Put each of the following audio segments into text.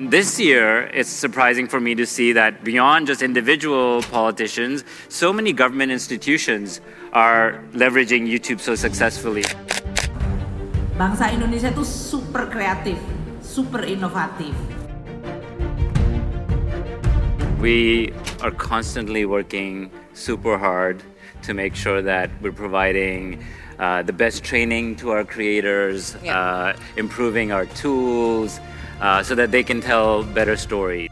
This year, it's surprising for me to see that beyond just individual politicians, so many government institutions are leveraging YouTube so successfully. Bangsa Indonesia itu super kreatif, super inovatif. We are constantly working super hard to make sure that we're providing uh, the best training to our creators, Yeah. uh, improving our tools uh, so that they can tell better stories.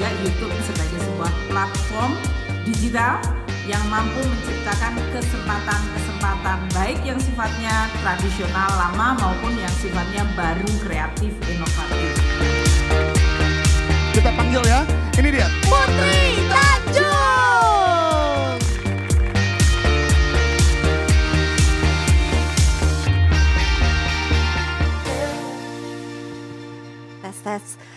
Juga YouTube sebagai sebuah platform digital yang mampu menciptakan kesempatan-kesempatan baik yang sifatnya tradisional lama maupun yang sifatnya baru kreatif inovatif. Kita panggil ya. Ini dia. Putri Tanjung. Tes tes.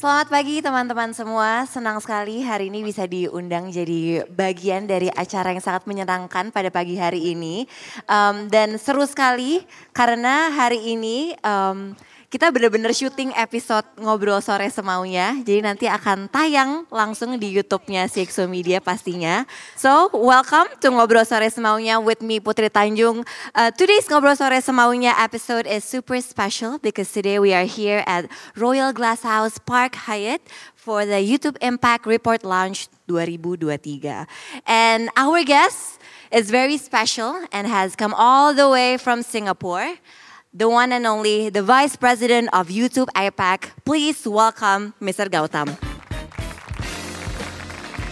Selamat pagi teman-teman semua. Senang sekali hari ini bisa diundang jadi bagian dari acara yang sangat menyenangkan pada pagi hari ini. Em, dan seru sekali karena hari ini em, kita benar-benar syuting episode ngobrol sore semaunya. Jadi nanti akan tayang langsung di YouTube-nya CXO Media pastinya. So, welcome to ngobrol sore semaunya with me Putri Tanjung. Uh, today's ngobrol sore semaunya episode is super special because today we are here at Royal Glasshouse Park Hyatt for the YouTube Impact Report Launch 2023. And our guest is very special and has come all the way from Singapore the one and only, the Vice President of YouTube APAC. Please welcome Mr. Gautam.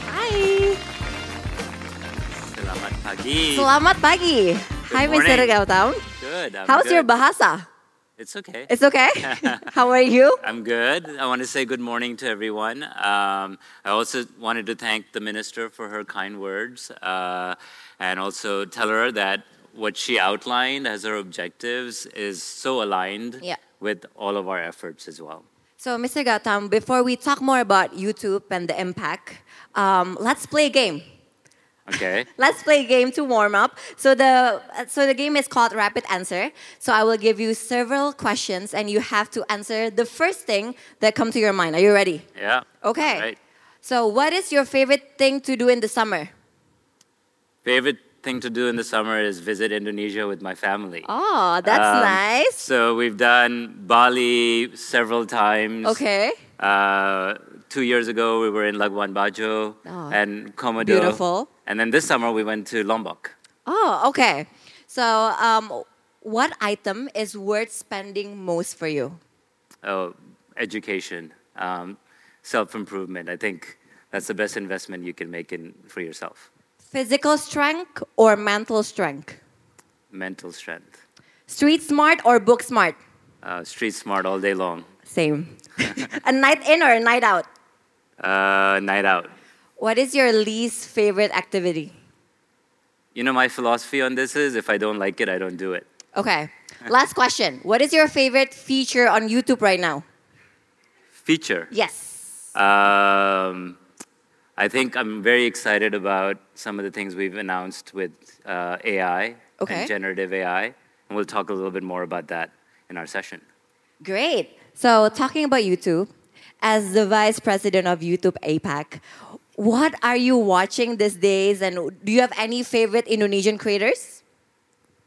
Hi. Selamat pagi. Selamat pagi. Hi, Mr. Gautam. Good. I'm How's good. your bahasa? It's okay. It's okay. How are you? I'm good. I want to say good morning to everyone. Um, I also wanted to thank the minister for her kind words uh, and also tell her that what she outlined as her objectives is so aligned Yeah. with all of our efforts as well. So, Mr. Gautam, before we talk more about YouTube and the impact, um, let's play a game. Okay? Let's play a game to warm up. So the so the game is called Rapid Answer. So I will give you several questions, and you have to answer the first thing that comes to your mind. Are you ready? yeah. Okay. Right. So, what is your favorite thing to do in the summer? Favorite thing to do in the summer is visit Indonesia with my family. Oh, that's Um, nice. So we've done Bali several times. Okay. Uh, two years ago, we were in Labuan Bajo Oh, and Komodo. beautiful. And then this summer, we went to Lombok. Oh, okay. So, um, what item is worth spending most for you? Oh, education, um, self improvement. I think that's the best investment you can make in for yourself. Physical strength or mental strength? Mental strength. Street smart or book smart? Uh, street smart all day long. Same. a night in or a night out? Uh, night out. What is your least favorite activity? You know, my philosophy on this is if I don't like it, I don't do it. Okay. Last question. What is your favorite feature on YouTube right now? Feature. Yes. Um, I think I'm very excited about some of the things we've announced with uh, AI Okay. and generative AI, and we'll talk a little bit more about that in our session. Great. So, talking about YouTube, as the vice president of YouTube APAC, what are you watching these days? And do you have any favorite Indonesian creators?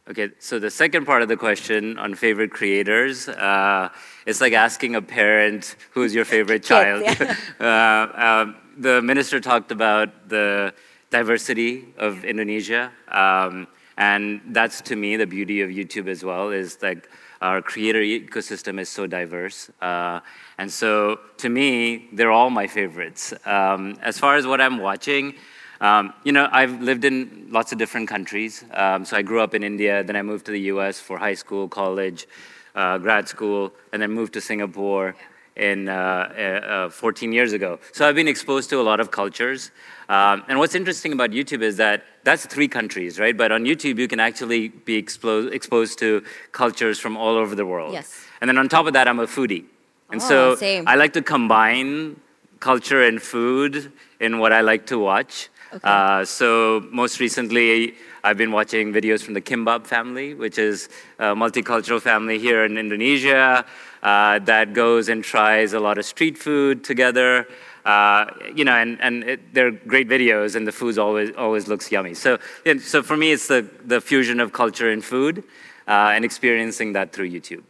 Okay, so the second part of the question on favorite creators, uh, it's like asking a parent who's your favorite child. yeah. uh, um, the minister talked about the diversity of Indonesia, um, and that's to me the beauty of YouTube as well. Is like our creator ecosystem is so diverse, uh, and so to me they're all my favorites. Um, as far as what I'm watching. Um, you know, I've lived in lots of different countries. Um, so I grew up in India, then I moved to the US for high school, college, uh, grad school, and then moved to Singapore in uh, uh, 14 years ago. So I've been exposed to a lot of cultures. Um, and what's interesting about YouTube is that that's three countries, right? But on YouTube, you can actually be exposed, exposed to cultures from all over the world. Yes. And then on top of that, I'm a foodie. And Oh, so same. I like to combine culture and food in what I like to watch. Uh, so most recently, I've been watching videos from the Kimbab family, which is a multicultural family here in Indonesia uh, that goes and tries a lot of street food together. Uh, you know, and, and it, they're great videos, and the food always always looks yummy. So, so for me, it's the, the fusion of culture and food, uh, and experiencing that through YouTube.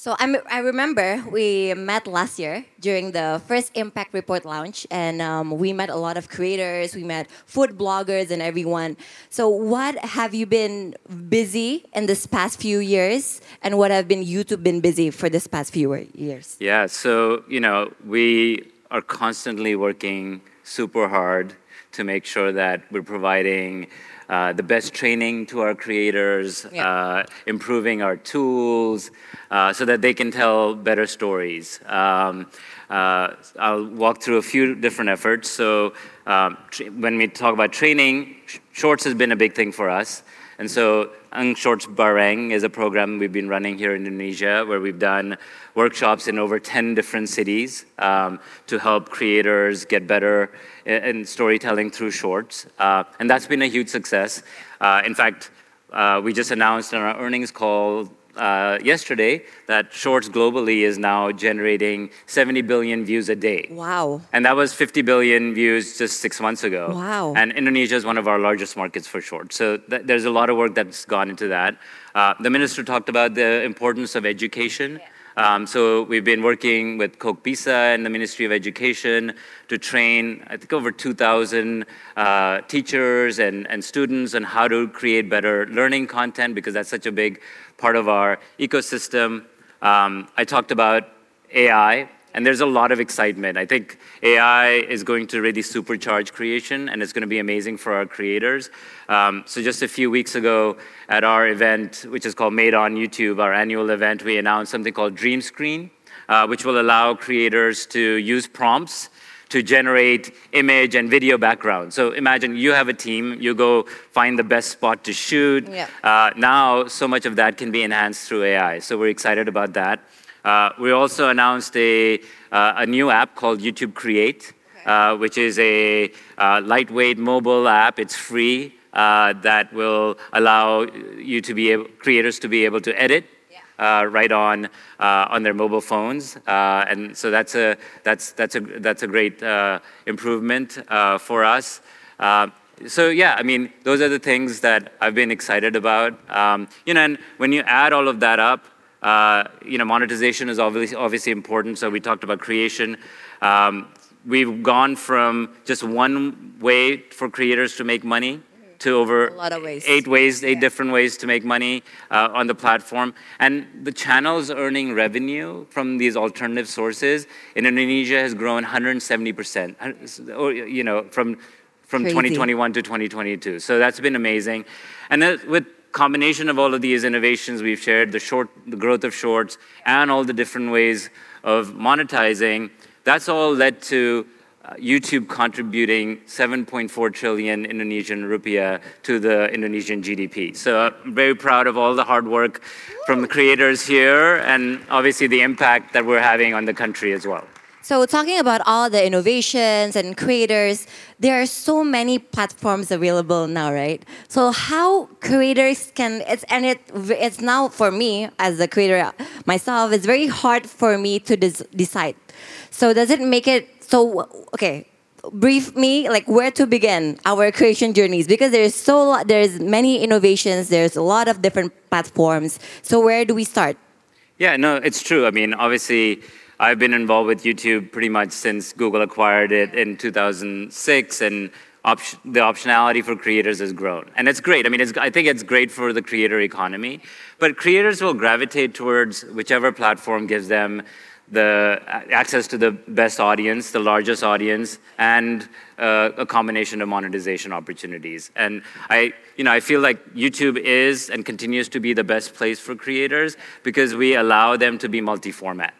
So I'm, I remember we met last year during the first Impact Report launch, and um, we met a lot of creators, we met food bloggers, and everyone. So, what have you been busy in this past few years, and what have been YouTube been busy for this past few years? Yeah, so, you know, we are constantly working super hard to make sure that we're providing uh, the best training to our creators, Yeah. uh, improving our tools uh, so that they can tell better stories. Um, uh, I'll walk through a few different efforts. So, um, tr- when we talk about training, sh- Shorts has been a big thing for us. And so, Ang Shorts Bareng is a program we've been running here in Indonesia where we've done workshops in over 10 different cities um, to help creators get better in, in storytelling through shorts. Uh, and that's been a huge success. Uh, in fact, uh, we just announced on our earnings call uh, yesterday that Shorts globally is now generating 70 billion views a day. Wow. And that was 50 billion views just six months ago. Wow. And Indonesia is one of our largest markets for Shorts. So th- there's a lot of work that's gone into that. Uh, the minister talked about the importance of education. Um, so we've been working with Kokpisa and the Ministry of Education to train, I think, over 2,000 uh, teachers and, and students on how to create better learning content because that's such a big part of our ecosystem. Um, I talked about AI, and there's a lot of excitement. I think AI is going to really supercharge creation, and it's going to be amazing for our creators. Um, so just a few weeks ago, at our event, which is called Made on YouTube, our annual event, we announced something called Dream Screen, uh, which will allow creators to use prompts to generate image and video background. So imagine you have a team, you go find the best spot to shoot. Yeah. Uh, now, so much of that can be enhanced through AI. So we're excited about that. Uh, we also announced a, uh, a new app called YouTube Create, uh, which is a uh, lightweight mobile app. It's free uh, that will allow you to be able, creators to be able to edit uh, right on uh, on their mobile phones, uh, and so that's a that's that's a that's a great uh, improvement for us. So yeah, I mean, those are the things that I've been excited about. Um, you know, and when you add all of that up, you know, monetization is obviously obviously important. So we talked about creation. Um, we've gone from just one way for creators to make money to over A lot of ways. eight ways, eight different ways to make money uh, on the platform. And the channels earning revenue from these alternative sources in Indonesia has grown 170%, or, you know, from, from Crazy. 2021 to 2022. So that's been amazing. And then with combination of all of these innovations we've shared, the short, the growth of shorts, and all the different ways of monetizing, that's all led to uh, YouTube contributing 7.4 trillion Indonesian rupiah to the Indonesian GDP. So uh, I'm very proud of all the hard work from the creators here and obviously the impact that we're having on the country as well. So, talking about all the innovations and creators, there are so many platforms available now, right? So, how creators can it's and it it's now for me as a creator myself, it's very hard for me to des- decide. So, does it make it so? Okay, brief me like where to begin our creation journeys because there's so there's many innovations, there's a lot of different platforms. So, where do we start? Yeah, no, it's true. I mean, obviously, I've been involved with YouTube pretty much since Google acquired it in 2006, and op- the optionality for creators has grown. And it's great. I mean, I think it's great for the creator economy, but creators will gravitate towards whichever platform gives them the access to the best audience, the largest audience, and uh, a combination of monetization opportunities. And I, you know, I feel like YouTube is and continues to be the best place for creators because we allow them to be multi-format,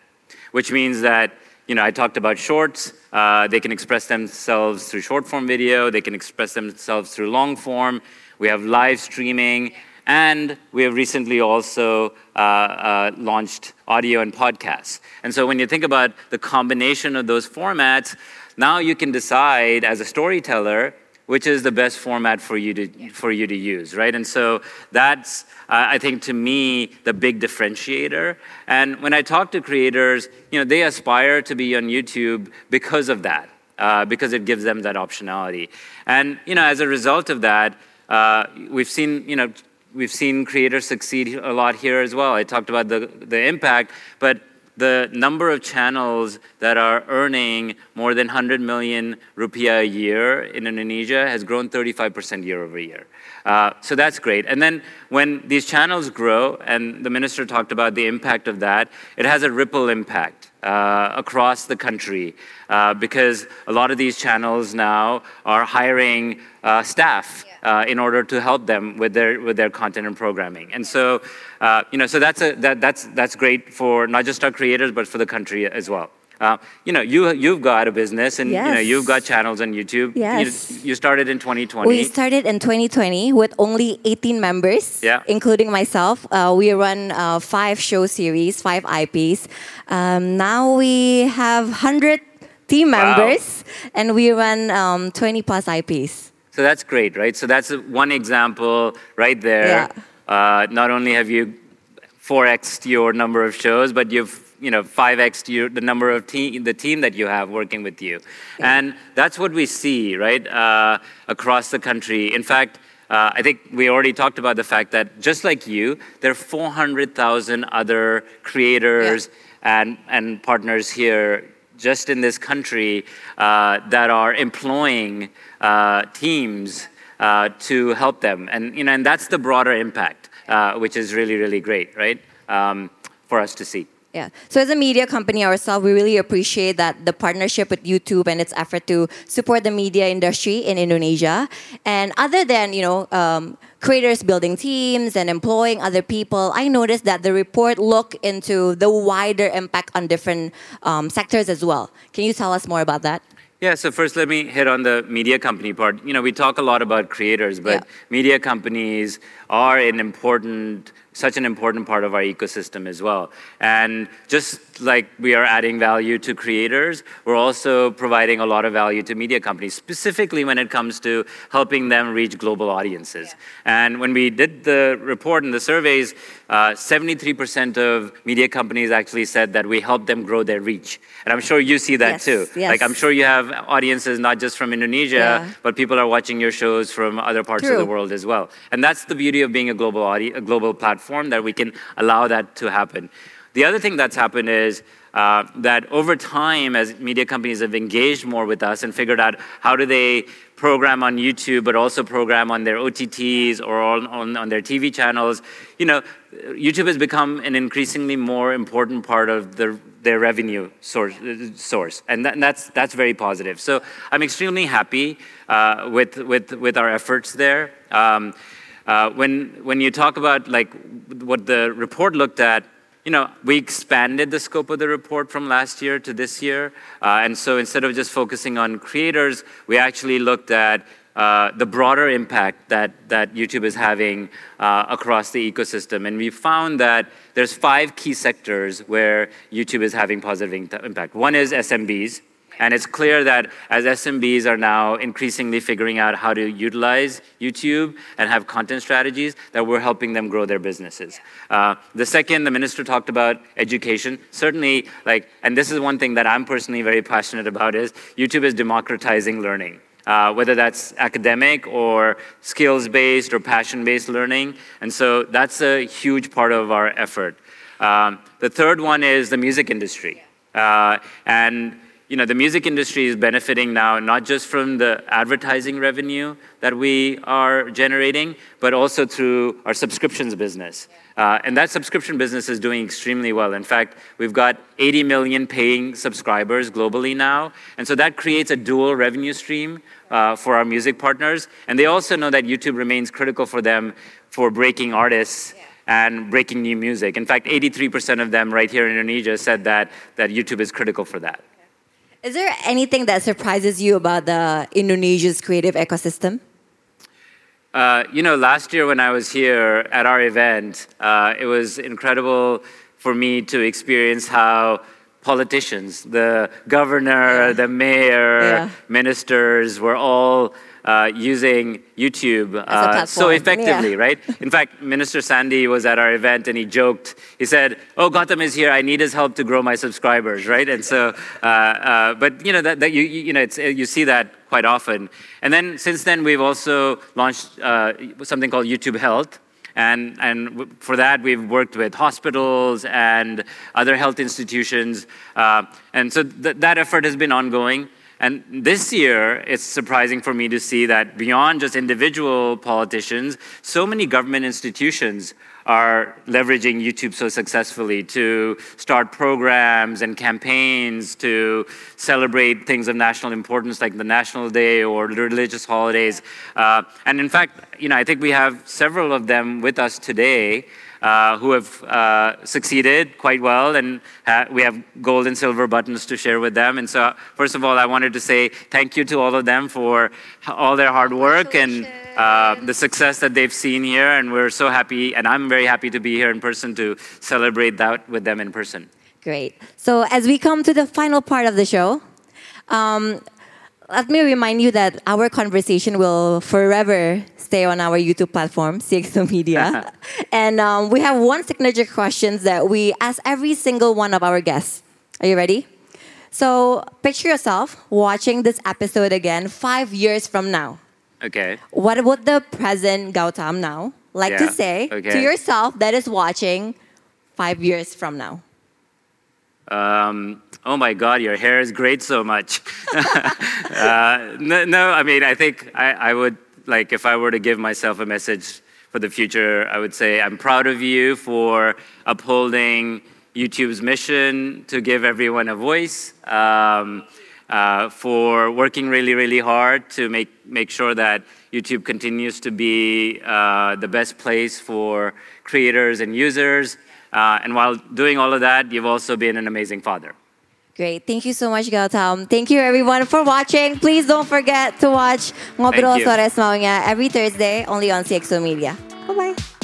which means that you know, I talked about shorts. Uh, they can express themselves through short form video. They can express themselves through long form. We have live streaming. And we have recently also uh, uh, launched audio and podcasts. And so when you think about the combination of those formats, now you can decide as a storyteller which is the best format for you to for you to use, right? And so that's uh, I think to me the big differentiator. And when I talk to creators, you know, they aspire to be on YouTube because of that, uh, because it gives them that optionality. And you know, as a result of that, uh, we've seen you know we've seen creators succeed a lot here as well. I talked about the, the impact, but the number of channels that are earning more than 100 million rupiah a year in Indonesia has grown 35% year over year. Uh, so that's great. And then when these channels grow, and the minister talked about the impact of that, it has a ripple impact uh, across the country uh, because a lot of these channels now are hiring uh, staff uh, in order to help them with their with their content and programming. And so, uh, you know, so that's a that, that's that's great for not just our creators but for the country as well. Uh, you know, you you've got a business, and yes. you know you've got channels on YouTube. Yes. You, you, started in 2020. We started in 2020 with only 18 members, yeah. including myself. Uh, we run uh, five show series, five IPs. Um, now we have 100 team members, wow. and we run um, 20 plus IPs. So that's great, right? So that's one example right there. Yeah. Uh, not only have you 4x your number of shows, but you've you know 5x your, the number of team the team that you have working with you yeah. and that's what we see right uh, across the country in fact uh, I think we already talked about the fact that just like you, there are 400,000 other creators yeah. and, and partners here just in this country uh, that are employing uh, teams uh, to help them. And, you know, and that's the broader impact, uh, which is really, really great, right, um, for us to see. Yeah. So as a media company ourselves, we really appreciate that the partnership with YouTube and its effort to support the media industry in Indonesia. And other than you know um, creators building teams and employing other people, I noticed that the report looked into the wider impact on different um, sectors as well. Can you tell us more about that? Yeah, so first let me hit on the media company part. You know, we talk a lot about creators, but yeah. media companies are an important such an important part of our ecosystem as well. And just like we are adding value to creators, we're also providing a lot of value to media companies, specifically when it comes to helping them reach global audiences. Yeah. And when we did the report and the surveys, uh, 73% of media companies actually said that we help them grow their reach. And I'm sure you see that yes, too. Yes. Like I'm sure you have audiences not just from Indonesia, yeah. but people are watching your shows from other parts True. of the world as well. And that's the beauty of being a global audi- a global platform that we can allow that to happen. The other thing that's happened is uh, that over time, as media companies have engaged more with us and figured out how do they program on YouTube, but also program on their OTTs or on, on, on, their TV channels, you know, YouTube has become an increasingly more important part of the, their revenue source, source. and, that, and that's, that's very positive. So I'm extremely happy uh, with, with, with our efforts there. Um, uh, when, when you talk about like what the report looked at, you know, we expanded the scope of the report from last year to this year. Uh, and so instead of just focusing on creators, we actually looked at uh, the broader impact that, that YouTube is having uh, across the ecosystem. And we found that there's five key sectors where YouTube is having positive impact. One is SMBs, and it's clear that as SMBs are now increasingly figuring out how to utilize YouTube and have content strategies, that we're helping them grow their businesses. Uh, the second, the minister talked about education. Certainly, like, and this is one thing that I'm personally very passionate about is YouTube is democratizing learning. Uh, whether that's academic or skills based or passion based learning. And so that's a huge part of our effort. Um, the third one is the music industry. Uh, and you know, the music industry is benefiting now not just from the advertising revenue that we are generating, but also through our subscriptions business. Uh, and that subscription business is doing extremely well. In fact, we've got 80 million paying subscribers globally now. And so that creates a dual revenue stream uh, for our music partners. And they also know that YouTube remains critical for them for breaking artists and breaking new music. In fact, 83% of them right here in Indonesia said that, that YouTube is critical for that. Is there anything that surprises you about the Indonesia's creative ecosystem? Uh, you know, last year when I was here at our event, uh, it was incredible for me to experience how politicians, the governor, yeah. the mayor, yeah. ministers, were all uh, using YouTube uh, so effectively, yeah. right? In fact, Minister Sandy was at our event and he joked. He said, "Oh, Gautam is here. I need his help to grow my subscribers," right? And so, uh, uh but you know that, that you you know you see that quite often. And then since then, we've also launched uh, something called YouTube Health. And, and for that, we've worked with hospitals and other health institutions. Uh, and so th- that effort has been ongoing. And this year, it's surprising for me to see that beyond just individual politicians, so many government institutions are leveraging YouTube so successfully to start programs and campaigns to celebrate things of national importance like the National Day or religious holidays. Uh, and in fact, you know, I think we have several of them with us today uh, who have uh, succeeded quite well, and ha- we have gold and silver buttons to share with them. And so, first of all, I wanted to say thank you to all of them for all their hard work and uh, the success that they've seen here. And we're so happy, and I'm very happy to be here in person to celebrate that with them in person. Great. So, as we come to the final part of the show, um, let me remind you that our conversation will forever stay on our YouTube platform, CXO Media. and um, we have one signature question that we ask every single one of our guests. Are you ready? So picture yourself watching this episode again five years from now. Okay. What would the present Gautam now like yeah. to say okay. to yourself that is watching five years from now? Um, oh my God, your hair is great so much. uh, no, no, I mean, I think I, I would, like, if I were to give myself a message for the future, I would say I'm proud of you for upholding YouTube's mission to give everyone a voice, um, uh, for working really, really hard to make, make sure that YouTube continues to be uh, the best place for creators and users. Uh, and while doing all of that, you've also been an amazing father. Great. Thank you so much, Gautam. Thank you, everyone, for watching. Please don't forget to watch Ngobrol Sore Semaunya every Thursday only on CXO Media. Bye-bye.